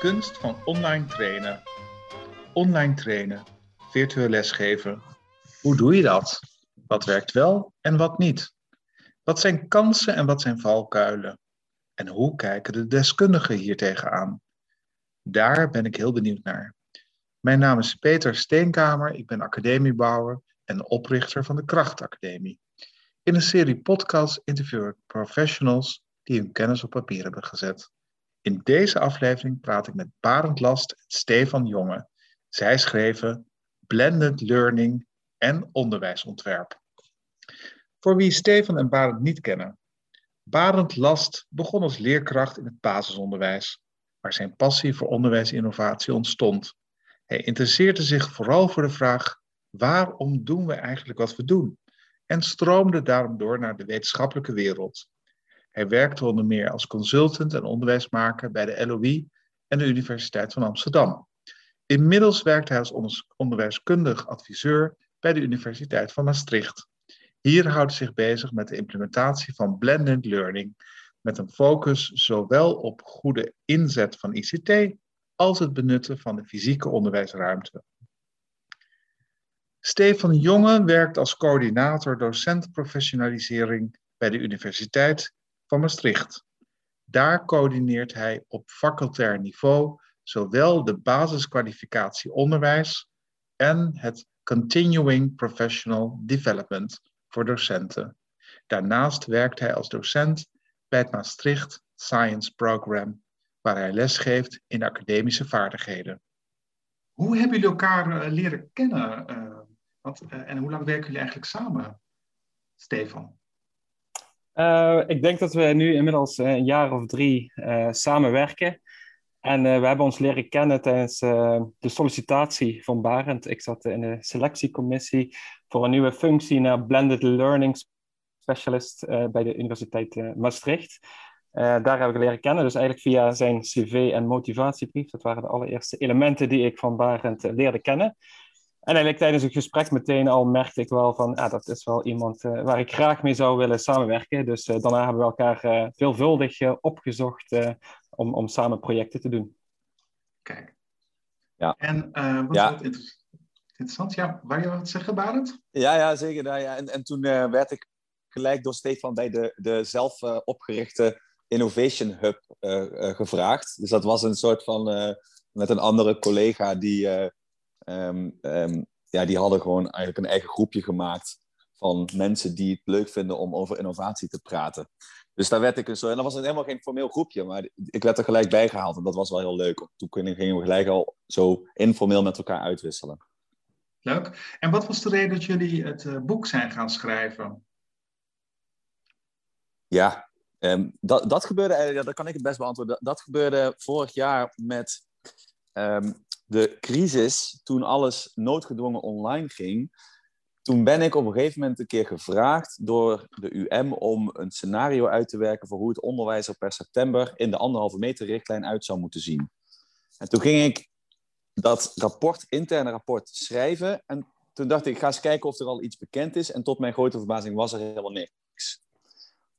kunst van online trainen. Online trainen, virtueel lesgeven. Hoe doe je dat? Wat werkt wel en wat niet? Wat zijn kansen en wat zijn valkuilen? En hoe kijken de deskundigen hier tegenaan? Daar ben ik heel benieuwd naar. Mijn naam is Peter Steenkamer, ik ben academiebouwer en oprichter van de Krachtacademie. In een serie podcasts interview ik professionals die hun kennis op papier hebben gezet. In deze aflevering praat ik met Barend Last en Stefan Jonge. Zij schreven Blended Learning en onderwijsontwerp. Voor wie Stefan en Barend niet kennen. Barend Last begon als leerkracht in het basisonderwijs, waar zijn passie voor onderwijsinnovatie ontstond. Hij interesseerde zich vooral voor de vraag: waarom doen we eigenlijk wat we doen? En stroomde daarom door naar de wetenschappelijke wereld. Hij werkte onder meer als consultant en onderwijsmaker bij de LOE en de Universiteit van Amsterdam. Inmiddels werkt hij als onderwijskundig adviseur bij de Universiteit van Maastricht. Hier houdt hij zich bezig met de implementatie van blended learning, met een focus zowel op goede inzet van ICT als het benutten van de fysieke onderwijsruimte. Stefan Jonge werkt als coördinator docentprofessionalisering bij de Universiteit van Maastricht. Daar coördineert hij op facultair niveau zowel de basiskwalificatie onderwijs en het Continuing Professional Development voor docenten. Daarnaast werkt hij als docent bij het Maastricht Science Program, waar hij lesgeeft in academische vaardigheden. Hoe hebben jullie elkaar uh, leren kennen? Uh, wat, uh, en hoe lang werken jullie eigenlijk samen, Stefan? Uh, ik denk dat we nu inmiddels uh, een jaar of drie uh, samenwerken. En we hebben ons leren kennen tijdens de sollicitatie van Barend. Ik zat in de selectiecommissie voor een nieuwe functie naar Blended Learning Specialist bij de Universiteit Maastricht. daar heb ik leren kennen, dus eigenlijk via zijn cv en motivatiebrief. Dat waren de allereerste elementen die ik van Barend leerde kennen. En eigenlijk tijdens het gesprek meteen al merkte ik wel van, ah, dat is wel iemand uh, waar ik graag mee zou willen samenwerken. Dus uh, daarna hebben we elkaar uh, veelvuldig opgezocht om, om samen projecten te doen. Kijk. Ja. En wat ja. is interessant? Ja, waar je wat zeggen, Barend? Ja, ja, zeker. Nou, ja. En, en toen werd ik gelijk door Stefan bij de, de zelf opgerichte Innovation Hub gevraagd. Dus dat was een soort van, met een andere collega die Um, um, ja, die hadden gewoon eigenlijk een eigen groepje gemaakt van mensen die het leuk vinden om over innovatie te praten. Dus daar werd ik zo, en dat was helemaal geen formeel groepje, maar ik werd er gelijk bij gehaald en dat was wel heel leuk. Toen gingen we gelijk al zo informeel met elkaar uitwisselen. Leuk. En wat was de reden dat jullie het uh, boek zijn gaan schrijven? Ja, um, dat, dat gebeurde eigenlijk, dat kan ik het best beantwoorden. Dat, dat gebeurde vorig jaar met um, de crisis, toen alles noodgedwongen online ging, toen ben ik op een gegeven moment een keer gevraagd door de UM om een scenario uit te werken voor hoe het onderwijs er per september in de anderhalve meter richtlijn uit zou moeten zien. En toen ging ik dat rapport, interne rapport, schrijven. En toen dacht ik, ga eens kijken of er al iets bekend is. En tot mijn grote verbazing was er helemaal niks.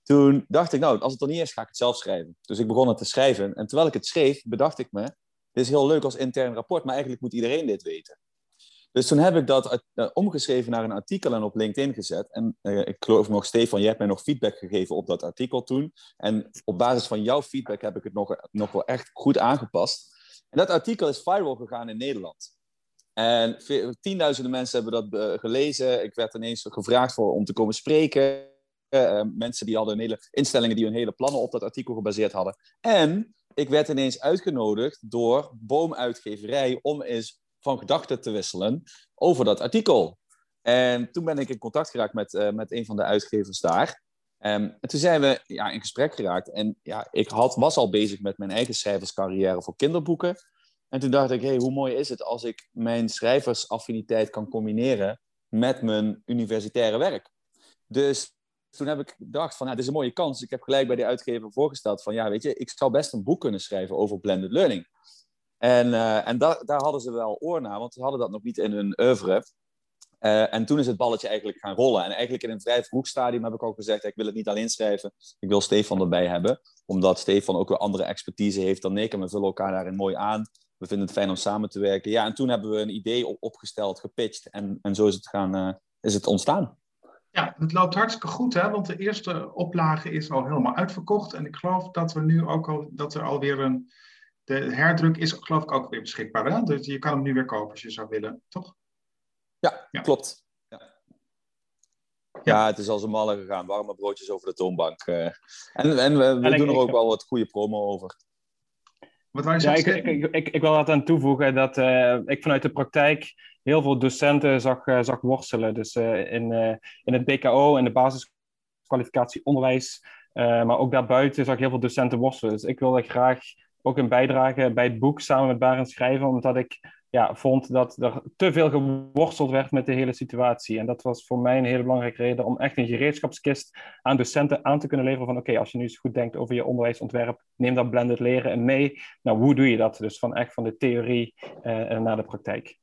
Toen dacht ik, nou, als het er niet is, ga ik het zelf schrijven. Dus ik begon het te schrijven. En terwijl ik het schreef, bedacht ik me, dit is heel leuk als intern rapport, maar eigenlijk moet iedereen dit weten. Dus toen heb ik dat uh, omgeschreven naar een artikel en op LinkedIn gezet. En uh, ik geloof nog, Stefan, je hebt mij nog feedback gegeven op dat artikel toen. En op basis van jouw feedback heb ik het nog, nog wel echt goed aangepast. En dat artikel is viral gegaan in Nederland. En tienduizenden mensen hebben dat uh, gelezen. Ik werd ineens gevraagd voor, om te komen spreken. mensen die hadden hele instellingen die hun hele plannen op dat artikel gebaseerd hadden. En ik werd ineens uitgenodigd door Boomuitgeverij om eens van gedachten te wisselen over dat artikel. En toen ben ik in contact geraakt met, uh, met een van de uitgevers daar. Um, en toen zijn we ja, in gesprek geraakt. En ja, ik had, was al bezig met mijn eigen schrijverscarrière voor kinderboeken. En toen dacht ik, hey, hoe mooi is het als ik mijn schrijversaffiniteit kan combineren met mijn universitaire werk. Dus toen heb ik gedacht van, nou, dit is een mooie kans. Ik heb gelijk bij de uitgever voorgesteld van, ja, weet je, ik zou best een boek kunnen schrijven over blended learning. En, uh, en da daar hadden ze wel oor naar, want ze hadden dat nog niet in hun oeuvre. Uh, en toen is het balletje eigenlijk gaan rollen. En eigenlijk in een vrij vroeg stadium heb ik ook gezegd, ik wil het niet alleen schrijven, ik wil Stefan erbij hebben. Omdat Stefan ook weer andere expertise heeft dan ik en we vullen elkaar daarin mooi aan. We vinden het fijn om samen te werken. Ja, en toen hebben we een idee opgesteld, gepitcht en, en zo is het, gaan, uh, is het ontstaan. Ja, het loopt hartstikke goed, hè? want de eerste oplage is al helemaal uitverkocht. En ik geloof dat we nu ook al, dat er alweer een, de herdruk is geloof ik ook weer beschikbaar. Hè? Dus je kan hem nu weer kopen als je zou willen, toch? Ja, ja. klopt. Ja. ja. het is als een malle gegaan. Warme broodjes over de toonbank. Uh, en en we, we doen er ook wel wat goede promo over. Wat je ja, ik, ik, ik, ik, wil dat aan toevoegen dat uh, ik vanuit de praktijk heel veel docenten zag, uh, zag worstelen. Dus uh, in, in het BKO en de basiskwalificatie onderwijs, maar ook daarbuiten zag ik heel veel docenten worstelen. Dus ik wilde graag ook een bijdrage bij het boek samen met Barend schrijven, omdat ik ja, vond dat er te veel geworsteld werd met de hele situatie. En dat was voor mij een hele belangrijke reden om echt een gereedschapskist aan docenten aan te kunnen leveren van oké, als je nu eens goed denkt over je onderwijsontwerp, neem dat blended leren en mee. Nou, hoe doe je dat? Dus van echt van de theorie uh, naar de praktijk.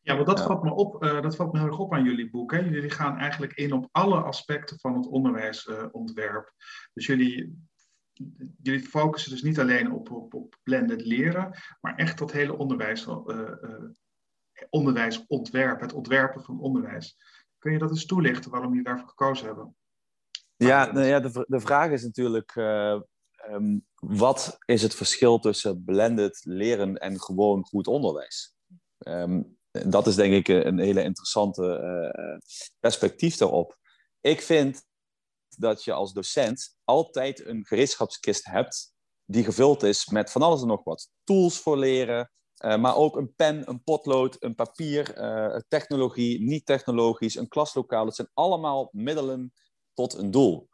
Ja, maar dat valt me op, uh, dat valt me heel erg op aan jullie boek. Hè? Jullie gaan eigenlijk in op alle aspecten van het onderwijsontwerp. dus jullie jullie focussen dus niet alleen op, blended leren, maar echt dat hele onderwijs, uh, uh, onderwijsontwerp, het ontwerpen van onderwijs. Kun je dat eens toelichten waarom jullie daarvoor gekozen hebben? Ja, nou ja de, de vraag is natuurlijk, uh, um, wat is het verschil tussen blended leren en gewoon goed onderwijs? Um, dat is denk ik een hele interessante perspectief daarop. Ik vind dat je als docent altijd een gereedschapskist hebt die gevuld is met van alles en nog wat. Tools voor leren, uh, maar ook een pen, een potlood, een papier, uh, technologie, niet technologisch, een klaslokaal. Het zijn allemaal middelen tot een doel.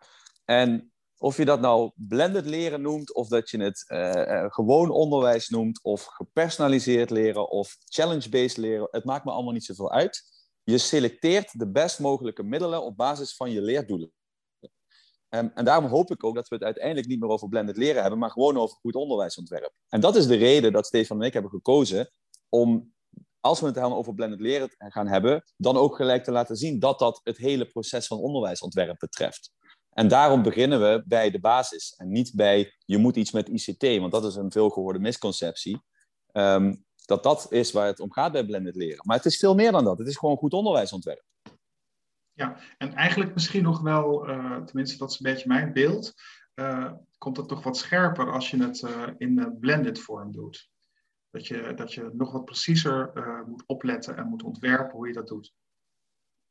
En of je dat nou blended leren noemt, of dat je het uh, gewoon onderwijs noemt, of gepersonaliseerd leren, of challenge-based leren, het maakt me allemaal niet zoveel uit. Je selecteert de best mogelijke middelen op basis van je leerdoelen. En daarom hoop ik ook dat we het uiteindelijk niet meer over blended leren hebben, maar gewoon over goed onderwijsontwerp. En dat is de reden dat Stefan en ik hebben gekozen om, als we het dan over blended leren gaan hebben, dan ook gelijk te laten zien dat dat het hele proces van onderwijsontwerp betreft. En daarom beginnen we bij de basis en niet bij je moet iets met ICT, want dat is een veelgehoorde misconceptie. Um, dat dat is waar het om gaat bij blended leren. Maar het is veel meer dan dat. Het is gewoon goed onderwijsontwerp. Ja, en eigenlijk misschien nog wel, uh, tenminste dat is een beetje mijn beeld, uh, komt het toch wat scherper als je het uh, in blended vorm doet. Dat je, dat je nog wat preciezer moet opletten en moet ontwerpen hoe je dat doet.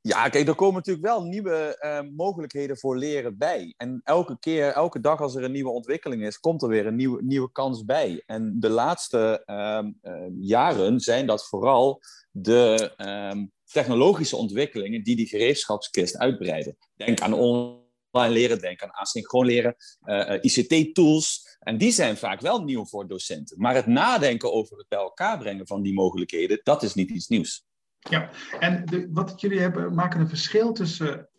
Ja, kijk, er komen natuurlijk wel nieuwe mogelijkheden voor leren bij. En elke keer, elke dag als er een nieuwe ontwikkeling is, komt er weer een nieuwe, nieuwe kans bij. En de laatste ehm, jaren zijn dat vooral de ehm, technologische ontwikkelingen die die gereedschapskist uitbreiden. Denk aan online leren, denk aan asynchroon leren, eh, ICT-tools. En die zijn vaak wel nieuw voor docenten. Maar het nadenken over het bij elkaar brengen van die mogelijkheden, dat is niet iets nieuws. Ja, en de, wat jullie hebben, maken een verschil tussen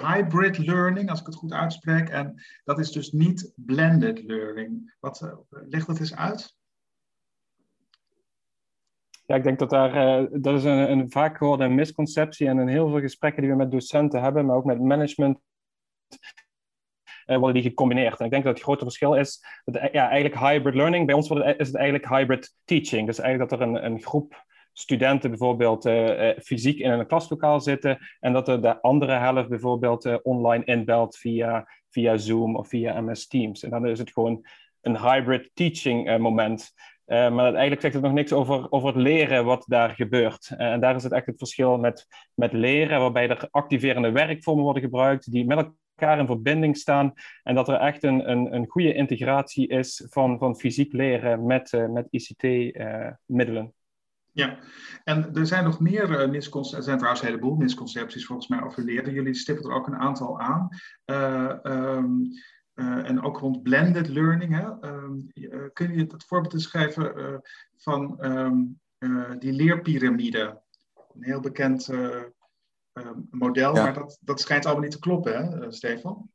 hybrid learning, als ik het goed uitspreek, en dat is dus niet blended learning. Wat, uh, leg dat eens uit. Ja, ik denk dat daar, uh, dat is een, een vaak gehoorde misconceptie en in heel veel gesprekken die we met docenten hebben, maar ook met management, uh, worden die gecombineerd. En ik denk dat het grote verschil is, dat, ja, eigenlijk hybrid learning, bij ons is het eigenlijk hybrid teaching. Dus eigenlijk dat er een, een groep studenten bijvoorbeeld uh, fysiek in een klaslokaal zitten en dat er de andere helft bijvoorbeeld uh, online inbelt via, via Zoom of via MS Teams. En dan is het gewoon een hybrid teaching moment. Maar eigenlijk zegt het nog niks over, over het leren wat daar gebeurt. En daar is het echt het verschil met, met leren, waarbij er activerende werkvormen worden gebruikt die met elkaar in verbinding staan. En dat er echt een, een, een goede integratie is van, van fysiek leren met, met ICT-middelen. Ja, en er zijn nog meer misconcepties, er zijn trouwens een heleboel misconcepties volgens mij over leren. Jullie stippen er ook een aantal aan. Um, uh, en ook rond blended learning. Hè? Uh, kun je het voorbeeld eens geven van um, die leerpyramide? Een heel bekend model, ja. maar dat, dat schijnt allemaal niet te kloppen, hè, Stefan?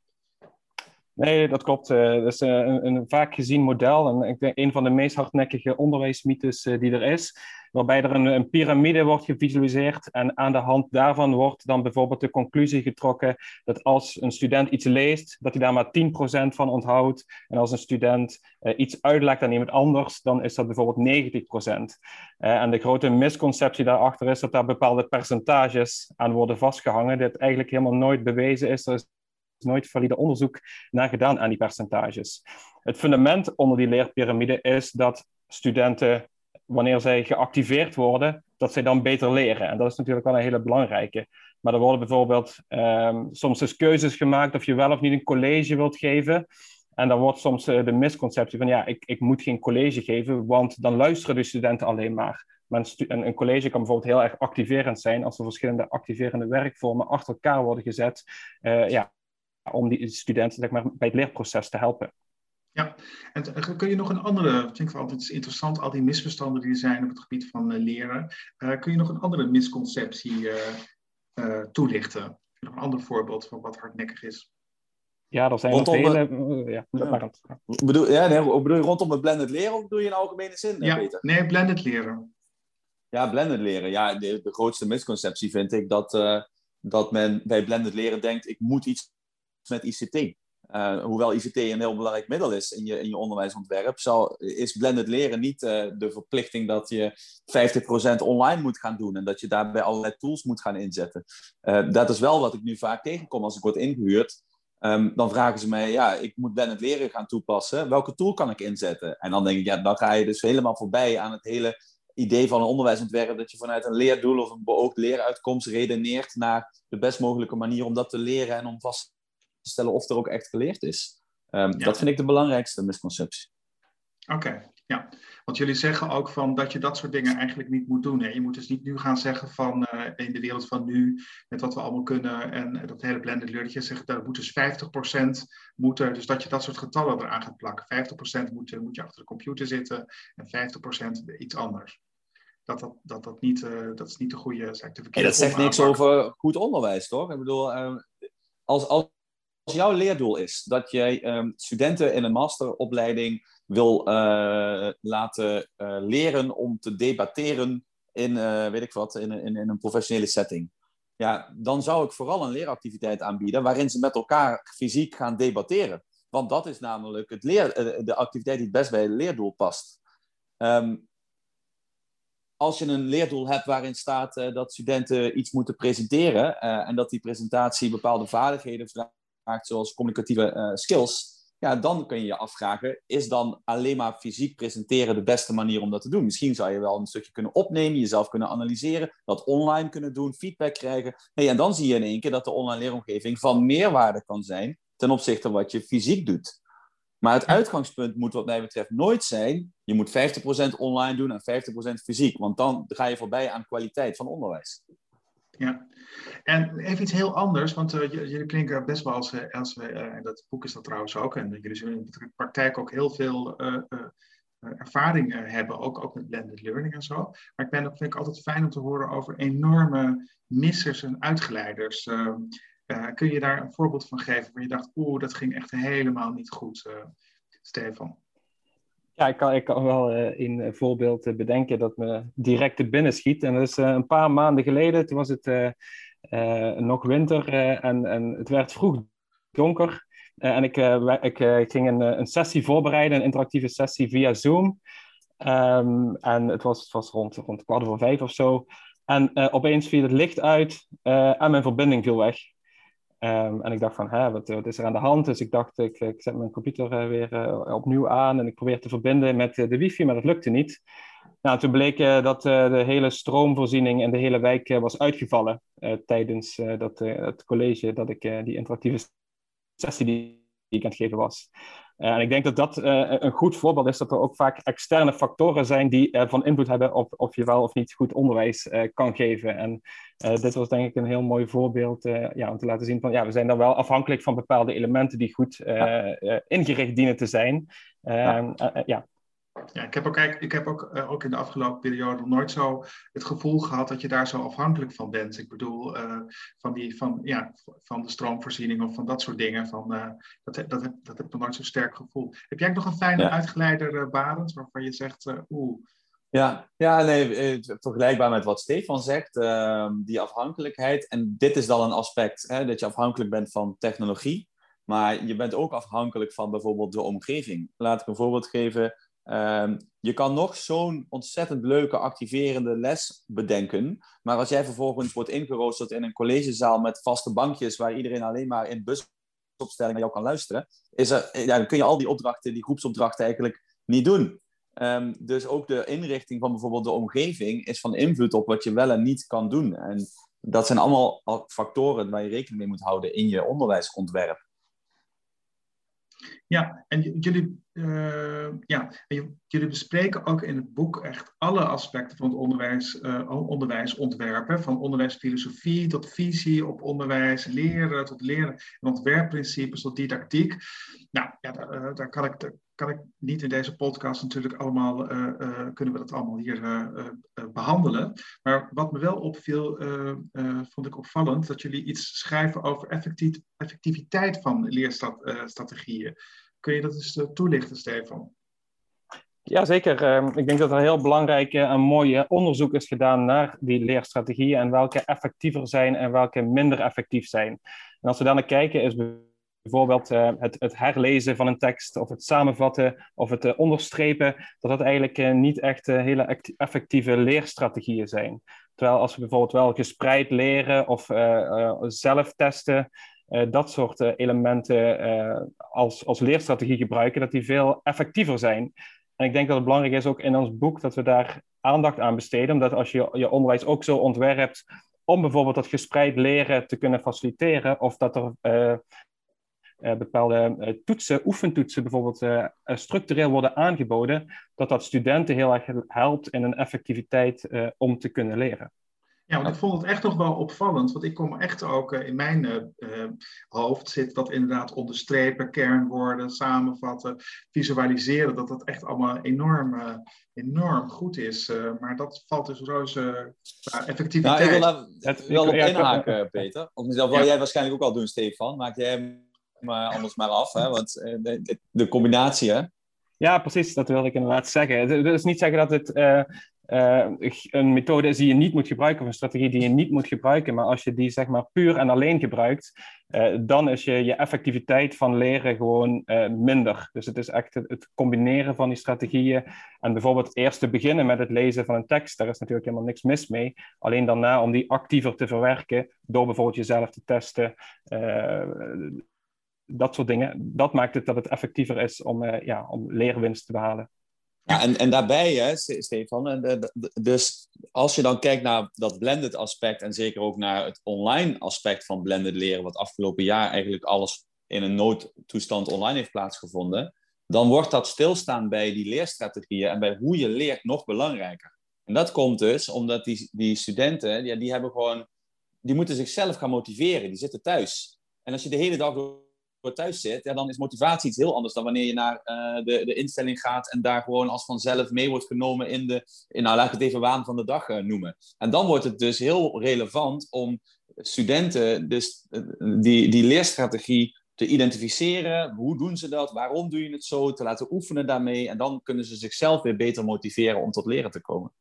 Nee, dat klopt. Uh, dat is een, een, vaak gezien model. En ik denk een van de meest hardnekkige onderwijsmythes die er is waarbij er een, een, piramide wordt gevisualiseerd en aan de hand daarvan wordt dan bijvoorbeeld de conclusie getrokken dat als een student iets leest, dat hij daar maar 10% van onthoudt en als een student iets uitlegt aan iemand anders, dan is dat bijvoorbeeld 90%. Uh, eh, en de grote misconceptie daarachter is dat daar bepaalde percentages aan worden vastgehangen, dit eigenlijk helemaal nooit bewezen is. Is nooit valide onderzoek naar gedaan aan die percentages. Het fundament onder die leerpiramide is dat studenten wanneer zij geactiveerd worden, dat zij dan beter leren. En dat is natuurlijk wel een hele belangrijke. Maar er worden bijvoorbeeld um, soms dus keuzes gemaakt of je wel of niet een college wilt geven. En dan wordt soms uh, de misconceptie van ja, ik, ik moet geen college geven, want dan luisteren de studenten alleen maar. Maar een, een, college kan bijvoorbeeld heel erg activerend zijn als er verschillende activerende werkvormen achter elkaar worden gezet. Uh, ja, om die studenten zeg maar, bij het leerproces te helpen. Ja, en kun je nog een andere, ik vind ik altijd interessant, al die misverstanden die er zijn op het gebied van uh, leren. Uh, kun je nog een andere misconceptie uh, toelichten? Nog een ander voorbeeld van wat hardnekkig is? Ja, er zijn rondom nog vele... ja, ja. Bedoel, ja, nee, bedoel je rondom het blended leren of bedoel je in algemene zin, ja, Peter? Nee, blended leren. Ja, blended leren. Ja, de, de grootste misconceptie vind ik dat, dat men bij blended leren denkt, ik moet iets met ICT. Uh, hoewel ICT een heel belangrijk middel is in je, in je onderwijsontwerp, zal, is blended leren niet uh, de verplichting dat je 50% online moet gaan doen en dat je daarbij allerlei tools moet gaan inzetten. Uh, dat is wel wat ik nu vaak tegenkom als ik word ingehuurd. Um, dan vragen ze mij, ja, ik moet blended leren gaan toepassen. Welke tool kan ik inzetten? En dan denk ik, ja, dan ga je dus helemaal voorbij aan het hele idee van een onderwijsontwerp, dat je vanuit een leerdoel of een beoogd leeruitkomst redeneert naar de best mogelijke manier om dat te leren en om vast stellen of er ook echt geleerd is. Um, Dat vind ik de belangrijkste misconceptie. Oké, ja. Want jullie zeggen ook van dat je dat soort dingen eigenlijk niet moet doen. Hè? Je moet dus niet nu gaan zeggen van uh, in de wereld van nu, met wat we allemaal kunnen en dat hele blended learning, je zegt dat moet dus 50% moeten, dus dat je dat soort getallen eraan gaat plakken. 50% moet, moet je achter de computer zitten en 50% iets anders. Dat, dat, dat, dat, niet, uh, dat is niet de goede, zeg de verkeerde hey, Dat zegt niks over goed onderwijs, toch? Ik bedoel, uh, als, als als jouw leerdoel is dat jij um, studenten in een masteropleiding wil uh, laten uh, leren om te debatteren in, uh, weet ik wat, in, in, in, een professionele setting. Ja, dan zou ik vooral een leeractiviteit aanbieden waarin ze met elkaar fysiek gaan debatteren. Want dat is namelijk het leer, de activiteit die het best bij het leerdoel past. Um, als je een leerdoel hebt waarin staat dat studenten iets moeten presenteren en dat die presentatie bepaalde vaardigheden vraagt zoals communicatieve uh, skills, ja, dan kun je je afvragen, is dan alleen maar fysiek presenteren de beste manier om dat te doen? Misschien zou je wel een stukje kunnen opnemen, jezelf kunnen analyseren, dat online kunnen doen, feedback krijgen. Nee, en dan zie je in één keer dat de online leeromgeving van meerwaarde kan zijn ten opzichte van wat je fysiek doet. Maar het uitgangspunt moet wat mij betreft nooit zijn, je moet 50% online doen en 50% fysiek, want dan ga je voorbij aan kwaliteit van onderwijs. Ja, en even iets heel anders, want uh, jullie klinken best wel als, eh, als uh, en dat boek is dat trouwens ook, en jullie zullen in de praktijk ook heel veel ervaring hebben, ook, ook met blended learning en zo. Maar ik ben, dat vind ik altijd fijn om te horen over enorme missers en uitgeleiders. kun je daar een voorbeeld van geven waar je dacht, oeh, dat ging echt helemaal niet goed, Stefan? Ja, ik kan, ik kan wel een voorbeeld bedenken dat me direct te binnen schiet. En dat is een paar maanden geleden. Toen was het nog winter en, en het werd vroeg donker. en ik, ik ging een, een sessie voorbereiden, een interactieve sessie via Zoom. Um, en het was, het was rond, rond kwart over vijf of zo. En opeens viel het licht uit en mijn verbinding viel weg. Um, en ik dacht van, wat, is er aan de hand? Dus ik dacht, ik, ik zet mijn computer uh, weer uh, opnieuw aan en ik probeer te verbinden met uh, de wifi, maar dat lukte niet. Nou, toen bleek dat de hele stroomvoorziening in de hele wijk was uitgevallen tijdens dat, het college dat ik die interactieve sessie die ik aan het geven was. Uh, en ik denk dat dat uh, een goed voorbeeld is dat er ook vaak externe factoren zijn die uh, van invloed hebben op of je wel of niet goed onderwijs kan geven. En dit was denk ik een heel mooi voorbeeld ja, om te laten zien van ja, we zijn dan wel afhankelijk van bepaalde elementen die goed ingericht dienen te zijn. ja. Ehm, ja. Ja, ik heb ook, ik heb ook, uh, ook in de afgelopen periode nooit zo het gevoel gehad dat je daar zo afhankelijk van bent. Ik bedoel, uh, van, die, van, ja, van de stroomvoorziening of van dat soort dingen. Van, uh, dat, dat, heb, dat heb ik nog nooit zo sterk gevoeld. Heb jij nog een fijne ja. uitgeleider, Barend, waarvan je zegt, oeh. Ja, ja nee, vergelijkbaar met wat Stefan zegt, ehm, die afhankelijkheid. En dit is dan een aspect, hè, dat je afhankelijk bent van technologie. Maar je bent ook afhankelijk van bijvoorbeeld de omgeving. Laat ik een voorbeeld geven. Um, je kan nog zo'n ontzettend leuke, activerende les bedenken. Maar als jij vervolgens wordt ingeroosterd in een collegezaal met vaste bankjes, waar iedereen alleen maar in busopstelling naar jou kan luisteren, is er, ja, dan kun je al die opdrachten, die groepsopdrachten eigenlijk niet doen. Um, dus ook de inrichting van bijvoorbeeld de omgeving is van invloed op wat je wel en niet kan doen. En dat zijn allemaal factoren waar je rekening mee moet houden in je onderwijsontwerp. Ja, en jullie, uh, ja, jullie bespreken ook in het boek echt alle aspecten van het onderwijs, uh, onderwijsontwerpen. Van onderwijsfilosofie tot visie op onderwijs, leren tot leren en ontwerpprincipes tot didactiek. Nou, ja, daar, uh, daar kan ik, kan ik niet in deze podcast natuurlijk allemaal, uh, uh, kunnen we dat allemaal hier uh, behandelen. Maar wat me wel opviel, vond ik opvallend, dat jullie iets schrijven over effectief, effectiviteit van leerstrategieën. Kun je dat eens toelichten, Stefan? Ja, zeker. Ehm, ik denk dat er heel belangrijk en mooi onderzoek is gedaan naar die leerstrategieën en welke effectiever zijn en welke minder effectief zijn. En als we daar naar kijken, is bijvoorbeeld uh, het, het, herlezen van een tekst of het samenvatten of het uh, onderstrepen, dat dat eigenlijk uh, niet echt hele effectieve leerstrategieën zijn. Terwijl als we bijvoorbeeld wel gespreid leren of zelf testen, dat soort elementen als, als leerstrategie gebruiken, dat die veel effectiever zijn. En ik denk dat het belangrijk is ook in ons boek dat we daar aandacht aan besteden, omdat als je je onderwijs ook zo ontwerpt om bijvoorbeeld dat gespreid leren te kunnen faciliteren, of dat er bepaalde uh, toetsen, oefentoetsen bijvoorbeeld, uh, structureel worden aangeboden, dat dat studenten heel erg helpt in een effectiviteit om te kunnen leren. Ja, want ik vond het echt nog wel opvallend, want ik kom echt ook in mijn hoofd zit dat inderdaad onderstrepen, kernwoorden, samenvatten, visualiseren, dat dat echt allemaal enorm, enorm goed is. maar dat valt dus reuze effectiviteit. Nou, ik wil daar wel op inhaken, Peter. Of dat wil jij waarschijnlijk ook al doen, Stefan. Maak jij maar anders maar af. Hè? Want eh, de, de, combinatie, hè? Ja, precies. Dat wilde ik inderdaad zeggen. Is niet zeggen dat het uh, uh, een methode is die je niet moet gebruiken, of een strategie die je niet moet gebruiken. Maar als je die zeg maar puur en alleen gebruikt, dan is je, je effectiviteit van leren gewoon minder. Dus het is echt het, het, combineren van die strategieën. En bijvoorbeeld eerst te beginnen met het lezen van een tekst, daar is natuurlijk helemaal niks mis mee. Alleen daarna om die actiever te verwerken, door bijvoorbeeld jezelf te testen dat soort dingen. Dat maakt het dat het effectiever is om, uh, ja, om leerwinst te behalen. Ja, en, en daarbij, hè, Stefan, dus als je dan kijkt naar dat blended aspect en zeker ook naar het online aspect van blended leren, wat afgelopen jaar eigenlijk alles in een noodtoestand online heeft plaatsgevonden, dan wordt dat stilstaan bij die leerstrategieën en bij hoe je leert nog belangrijker. En dat komt dus omdat die, die studenten, die, die hebben gewoon, die moeten zichzelf gaan motiveren, die zitten thuis. En als je de hele dag thuis zit, ja, dan is motivatie iets heel anders dan wanneer je naar uh, de, de instelling gaat en daar gewoon als vanzelf mee wordt genomen in de, in, nou laat ik het even waan van de dag uh, noemen. En dan wordt het dus heel relevant om studenten dus, uh, die, die leerstrategie te identificeren. Hoe doen ze dat? Waarom doe je het zo? Te laten oefenen daarmee. En dan kunnen ze zichzelf weer beter motiveren om tot leren te komen.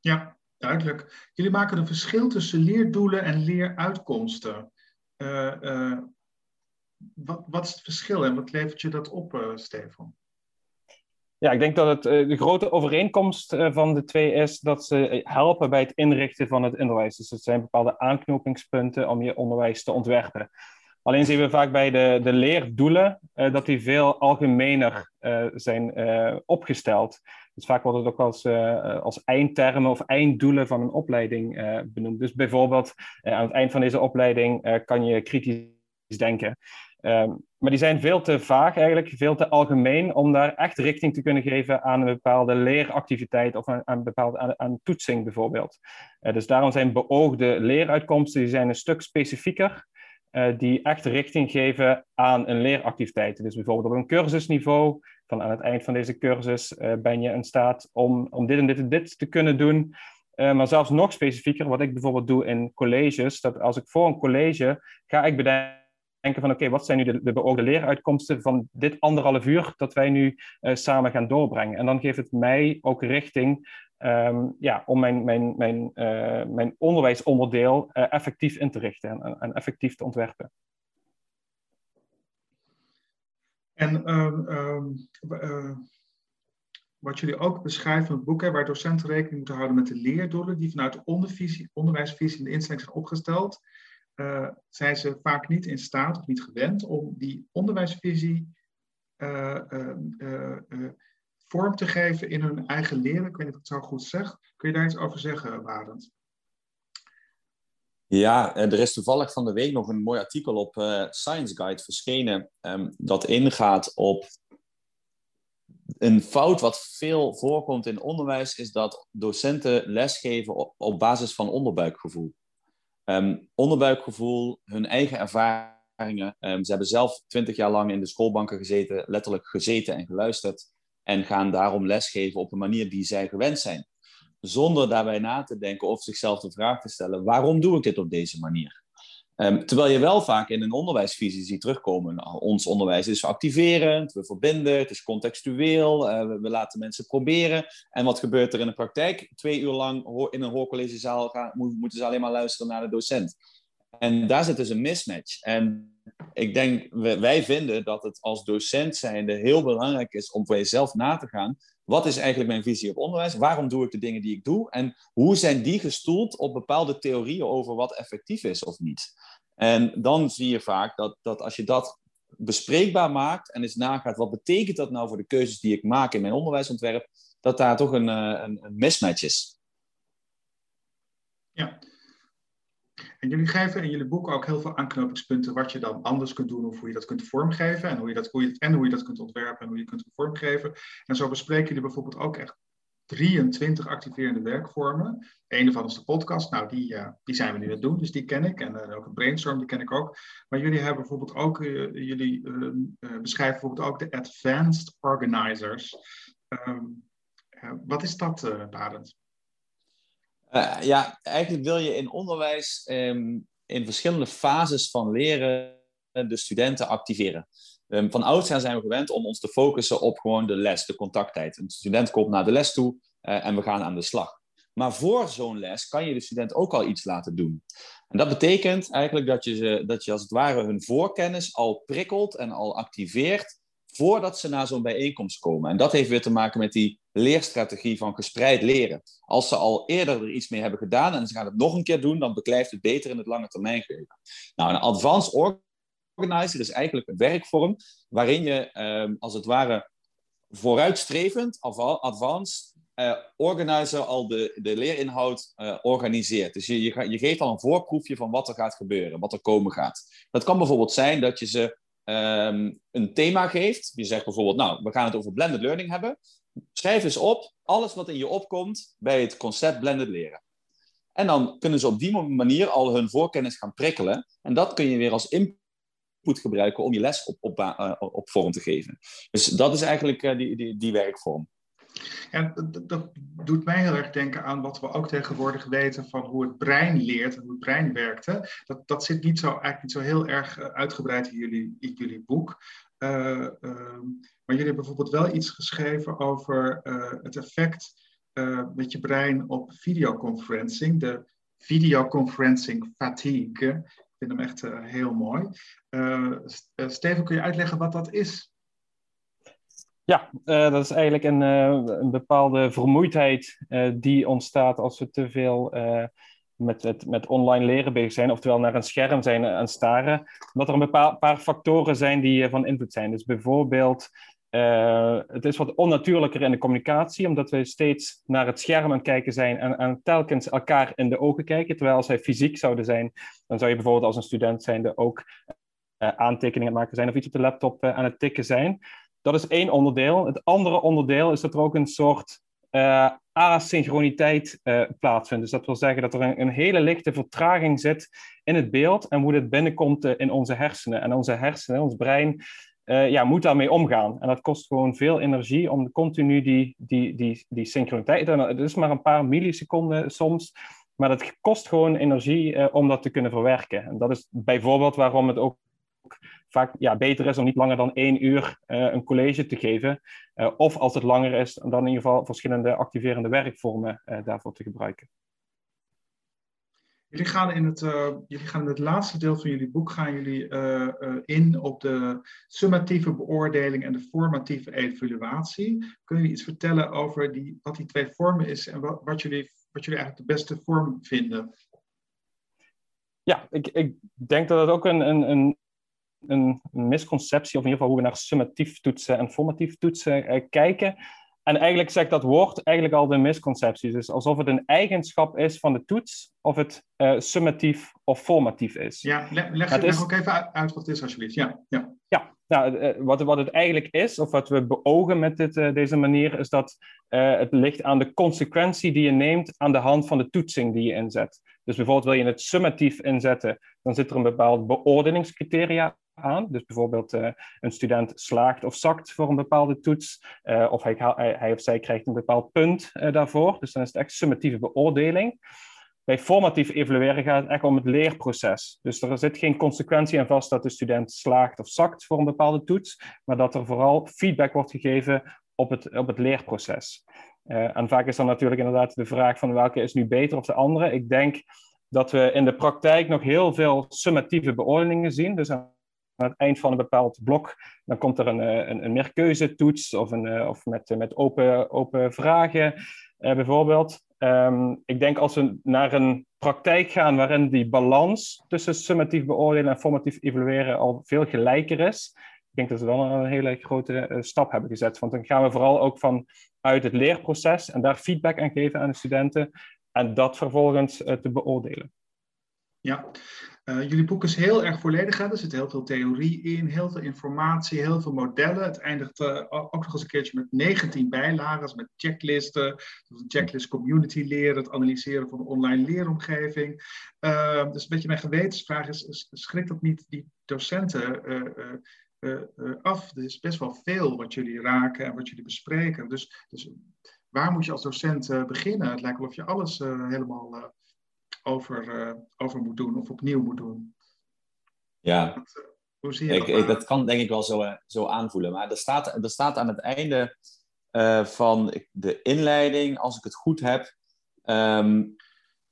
Ja, duidelijk. Jullie maken een verschil tussen leerdoelen en leeruitkomsten. Uh, uh, wat, wat, is het verschil en wat levert je dat op, uh, Stefan? Ja, ik denk dat het, de grote overeenkomst van de twee is dat ze helpen bij het inrichten van het onderwijs. Dus het zijn bepaalde aanknopingspunten om je onderwijs te ontwerpen. Alleen zien we vaak bij de, de leerdoelen dat die veel algemener zijn opgesteld. Dus vaak wordt het ook als, als eindtermen of einddoelen van een opleiding benoemd. Dus bijvoorbeeld aan het eind van deze opleiding kan je kritisch denken. Um, maar die zijn veel te vaag eigenlijk, veel te algemeen om daar echt richting te kunnen geven aan een bepaalde leeractiviteit of aan, aan, bepaalde, aan, aan toetsing bijvoorbeeld. dus daarom zijn beoogde leeruitkomsten die zijn een stuk specifieker die echt richting geven aan een leeractiviteit. Dus bijvoorbeeld op een cursusniveau, van aan het eind van deze cursus ben je in staat om, om dit en dit en dit te kunnen doen. maar zelfs nog specifieker, wat ik bijvoorbeeld doe in colleges, dat als ik voor een college ga ik bedenken denken van oké, wat zijn nu de, de beoogde leeruitkomsten van dit anderhalf uur dat wij nu uh, samen gaan doorbrengen. En dan geeft het mij ook richting um, ja, om mijn, mijn, mijn, uh, mijn onderwijsonderdeel uh, effectief in te richten en, en, effectief te ontwerpen. En um, um, wat jullie ook beschrijven in het boek, hè, waar docenten rekening moeten houden met de leerdoelen die vanuit de onderwijsvisie in de instelling zijn opgesteld, uh, zijn ze vaak niet in staat of niet gewend om die onderwijsvisie uh, uh, vorm te geven in hun eigen leren. Ik weet niet of ik het zo goed zeg. Kun je daar iets over zeggen, Barend? Ja, er is toevallig van de week nog een mooi artikel op Science Guide verschenen um, dat ingaat op een fout wat veel voorkomt in onderwijs is dat docenten lesgeven op, op basis van onderbuikgevoel. Um, onderbuikgevoel, hun eigen ervaringen. Um, ze hebben zelf twintig jaar lang in de schoolbanken gezeten, letterlijk gezeten en geluisterd. En gaan daarom lesgeven op een manier die zij gewend zijn. Zonder daarbij na te denken of zichzelf de vraag te stellen: waarom doe ik dit op deze manier? Um, terwijl je wel vaak in een onderwijsvisie ziet terugkomen. Nou, ons onderwijs is activerend, we verbinden, het is contextueel, we, we, laten mensen proberen. En wat gebeurt er in de praktijk? Twee uur lang in een hoorcollegezaal gaan, moeten ze alleen maar luisteren naar de docent. En daar zit dus een mismatch. En ik denk, wij vinden dat het als docent zijnde heel belangrijk is om voor jezelf na te gaan. Wat is eigenlijk mijn visie op onderwijs? Waarom doe ik de dingen die ik doe? En hoe zijn die gestoeld op bepaalde theorieën over wat effectief is of niet? En dan zie je vaak dat, dat als je dat bespreekbaar maakt en eens nagaat wat betekent dat nou voor de keuzes die ik maak in mijn onderwijsontwerp, dat daar toch een, eh, een, een mismatch is. Ja, en jullie geven in jullie boek ook heel veel aanknopingspunten wat je dan anders kunt doen of hoe je dat kunt vormgeven en hoe je dat, en hoe je dat kunt ontwerpen en hoe je kunt vormgeven. En zo bespreken jullie bijvoorbeeld ook echt 23 activerende werkvormen. Een daarvan is de podcast. Nou, die, uh, die zijn we nu aan het doen, dus die ken ik. En uh, ook een brainstorm, die ken ik ook. Maar jullie hebben bijvoorbeeld ook, uh, jullie beschrijven bijvoorbeeld ook de advanced organizers. Um, wat is dat, Barend? Ja, eigenlijk wil je in onderwijs um, in verschillende fases van leren de studenten activeren. Um, van oudsher zijn we gewend om ons te focussen op gewoon de les, de contacttijd. Een student komt naar de les toe uh, en we gaan aan de slag. Maar voor zo'n les kan je de student ook al iets laten doen. En dat betekent eigenlijk dat je, ze, dat je als het ware hun voorkennis al prikkelt en al activeert voordat ze naar zo'n bijeenkomst komen. En dat heeft weer te maken met die leerstrategie van gespreid leren. Als ze al eerder er iets mee hebben gedaan en ze gaan het nog een keer doen, dan beklijft het beter in het lange termijn. Nou, een advanced organizer is eigenlijk een werkvorm waarin je um, als het ware vooruitstrevend, advanced, uh, organizer al de, de leerinhoud uh, organiseert. Dus je, je, je, geeft al een voorproefje van wat er gaat gebeuren, wat er komen gaat. Dat kan bijvoorbeeld zijn dat je ze um, een thema geeft. Je zegt bijvoorbeeld, nou, we gaan het over blended learning hebben. Schrijf eens op alles wat in je opkomt bij het concept blended leren. En dan kunnen ze op die manier al hun voorkennis gaan prikkelen. En dat kun je weer als input gebruiken om je les op, op, uh, op vorm te geven. Dus dat is eigenlijk uh, die, die, die werkvorm. En dat doet mij heel erg denken aan wat we ook tegenwoordig weten van hoe het brein leert en hoe het brein werkte. Dat, dat zit niet zo, eigenlijk niet zo heel erg eh, uitgebreid in jullie, in jullie boek. Uh, maar jullie hebben bijvoorbeeld wel iets geschreven over het effect met je brein op videoconferencing. De videoconferencing fatigue. Vind hem echt heel mooi. Steven, kun je uitleggen wat dat is? Ja, dat is eigenlijk een, een bepaalde vermoeidheid die ontstaat als we te veel met, met, met online leren bezig zijn, oftewel naar een scherm zijn aan staren. Dat er een bepaal, paar factoren zijn die van invloed zijn. Dus bijvoorbeeld, het is wat onnatuurlijker in de communicatie, omdat we steeds naar het scherm aan kijken zijn en, en telkens elkaar in de ogen kijken. Terwijl als fysiek zouden zijn, dan zou je bijvoorbeeld als een student zijnde ook aantekeningen maken zijn of iets op de laptop aan het tikken zijn. Dat is één onderdeel. Het andere onderdeel is dat er ook een soort uh, asynchroniteit uh, plaatsvindt. Dus dat wil zeggen dat er een, een, hele lichte vertraging zit in het beeld en hoe dit binnenkomt uh, in onze hersenen. En onze hersenen, ons brein, uh, ja, moet daarmee omgaan. En dat kost gewoon veel energie om continu die, die, die, die synchroniteit... En het is maar een paar milliseconden soms, maar dat kost gewoon energie om dat te kunnen verwerken. En dat is bijvoorbeeld waarom het ook vaak ja, beter is om niet langer dan één uur uh, een college te geven. Of als het langer is, dan in ieder geval verschillende activerende werkvormen daarvoor te gebruiken. Jullie gaan, in het, jullie gaan in het laatste deel van jullie boek gaan jullie, in op de summatieve beoordeling en de formatieve evaluatie. Kunnen jullie iets vertellen over die, wat die twee vormen is en wat, wat, jullie, wat jullie eigenlijk de beste vorm vinden? Ja, ik, ik denk dat het ook een, een, een een, misconceptie, of in ieder geval hoe we naar summatief toetsen en formatief toetsen kijken. En eigenlijk zegt dat woord eigenlijk al de misconceptie. Dus alsof het een eigenschap is van de toets, of het uh, summatief of formatief is. Ja, leg, leg, leg ook even uit wat het is, alsjeblieft. Ja, ja. ja nou, eh, wat, wat het eigenlijk is, of wat we beogen met dit, deze manier, is dat het ligt aan de consequentie die je neemt aan de hand van de toetsing die je inzet. Dus bijvoorbeeld wil je het summatief inzetten, dan zit er een bepaald beoordelingscriteria aan. Dus bijvoorbeeld uh, een student slaagt of zakt voor een bepaalde toets, uh, of hij, hij, of zij krijgt een bepaald punt uh, daarvoor. Dus dan is het echt summatieve beoordeling. Bij formatief evalueren gaat het echt om het leerproces. Dus er zit geen consequentie aan vast dat de student slaagt of zakt voor een bepaalde toets, maar dat er vooral feedback wordt gegeven op het, op het leerproces. En vaak is dan natuurlijk inderdaad de vraag van welke is nu beter of de andere. Ik denk dat we in de praktijk nog heel veel summatieve beoordelingen zien. Dus aan het eind van een bepaald blok, dan komt er een, eh, een, een meerkeuzetoets of, een, eh, of met, met open, open vragen bijvoorbeeld. Um, ik denk als we naar een praktijk gaan waarin die balans tussen summatief beoordelen en formatief evalueren al veel gelijker is, denk dat we dan een hele grote uh, stap hebben gezet. Want dan gaan we vooral ook vanuit het leerproces en daar feedback aan geven aan de studenten en dat vervolgens uh, te beoordelen. Ja, uh, jullie boek is heel erg volledig. Hè? Er zit heel veel theorie in, heel veel informatie, heel veel modellen. Het eindigt ook nog eens een keertje met 19 bijlagen, met checklisten. Dus een checklist community leren, het analyseren van de online leeromgeving. Dus een beetje mijn gewetensvraag is, schrikt dat niet die docenten af? Er is best wel veel wat jullie raken en wat jullie bespreken. Dus, dus waar moet je als docent beginnen? Het lijkt wel of je alles helemaal over, over moet doen of opnieuw moet doen. Ja, dat, hoe zie je ik, dat? Ik, dat kan denk ik wel zo, zo aanvoelen. Maar er staat, er staat aan het einde van de inleiding, als ik het goed heb, um,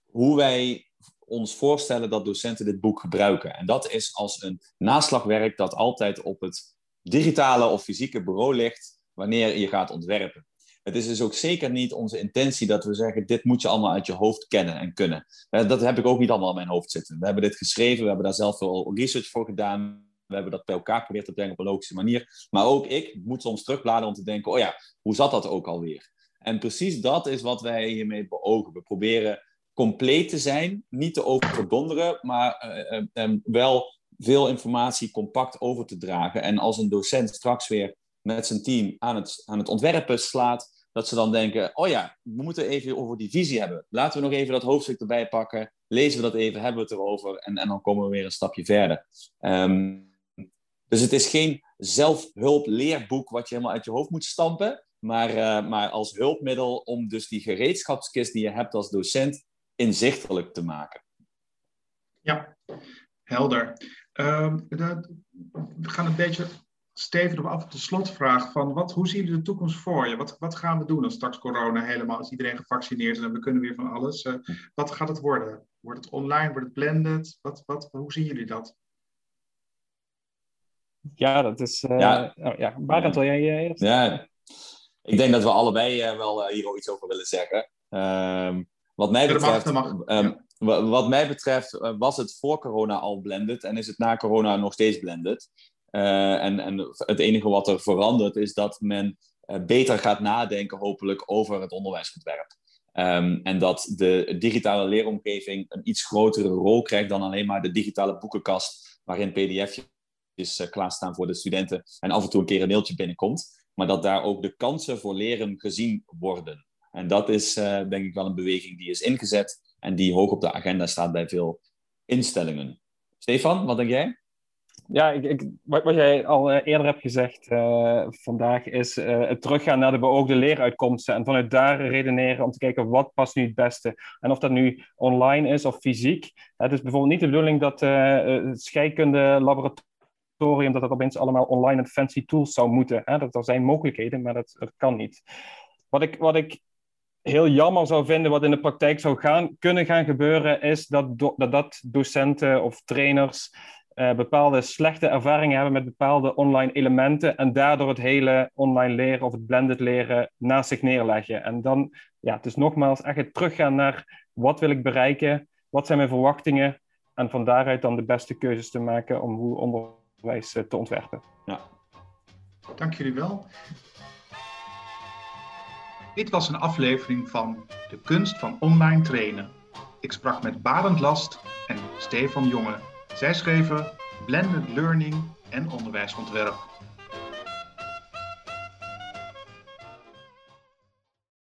hoe wij ons voorstellen dat docenten dit boek gebruiken. En dat is als een naslagwerk dat altijd op het digitale of fysieke bureau ligt wanneer je gaat ontwerpen. Het is dus ook zeker niet onze intentie dat we zeggen: dit moet je allemaal uit je hoofd kennen en kunnen. Eh, dat heb ik ook niet allemaal in mijn hoofd zitten. We hebben dit geschreven, we hebben daar zelf veel research voor gedaan. We hebben dat bij elkaar geprobeerd te brengen op een logische manier. Maar ook ik moet soms terugbladeren om te denken: oh ja, hoe zat dat ook alweer? En precies dat is wat wij hiermee beogen. We proberen compleet te zijn, niet te overdonderen, maar uh, uh, wel veel informatie compact over te dragen. En als een docent straks weer met zijn team aan het, aan het ontwerpen slaat, dat ze dan denken, oh ja, we moeten even over die visie hebben. Laten we nog even dat hoofdstuk erbij pakken, lezen we dat even, hebben we het erover en, en dan komen we weer een stapje verder. Um, dus het is geen zelfhulpleerboek wat je helemaal uit je hoofd moet stampen, maar, uh, maar als hulpmiddel om dus die gereedschapskist die je hebt als docent inzichtelijk te maken. Ja, helder. Um, we gaan een beetje Steven nog af de slotvraag van wat, hoe zien jullie de toekomst voor je? Wat, wat gaan we doen als straks corona helemaal, als iedereen gevaccineerd is en we kunnen weer van alles? Uh, wat gaat het worden? Wordt het online? Wordt het blended? Wat, wat, hoe zien jullie dat? Ja, dat is... Uh, ja. Oh, ja. Barend, wil jij eerst? Ja, ik denk dat we allebei wel hier ook iets over willen zeggen. Ehm, wat mij betreft... Um, wat mij betreft was het voor corona al blended en is het na corona nog steeds blended. Uh, en, en het enige wat er verandert is dat men uh, beter gaat nadenken, hopelijk, over het onderwijsontwerp. Um, en dat de digitale leeromgeving een iets grotere rol krijgt dan alleen maar de digitale boekenkast, waarin pdf'jes uh, klaarstaan voor de studenten en af en toe een keer een mailtje binnenkomt. Maar dat daar ook de kansen voor leren gezien worden. En dat is denk ik wel een beweging die is ingezet en die hoog op de agenda staat bij veel instellingen. Stefan, wat denk jij? Ja, ik, ik, wat, wat, jij al eh, eerder hebt gezegd uh, vandaag is het teruggaan naar de beoogde leeruitkomsten en vanuit daar redeneren om te kijken wat past nu het beste. En of dat nu online is of fysiek. Het is bijvoorbeeld niet de bedoeling dat het scheikunde laboratorium dat dat opeens allemaal online en fancy tools zou moeten. Hè? Dat er zijn mogelijkheden, maar dat, dat kan niet. Wat ik, wat ik heel jammer zou vinden, wat in de praktijk zou gaan, kunnen gaan gebeuren, is dat, dat, dat docenten of trainers uh, bepaalde slechte ervaringen hebben met bepaalde online elementen en daardoor het hele online leren of het blended leren naast zich neerleggen. En dan, ja, het is nogmaals echt het teruggaan naar wat wil ik bereiken, wat zijn mijn verwachtingen en van daaruit dan de beste keuzes te maken om hoe onderwijs uh, te ontwerpen. Ja. Dank jullie wel. Dit was een aflevering van De kunst van online trainen. Ik sprak met Barend Last en Stefan Jonge. Zij schreven Blended Learning en onderwijsontwerp.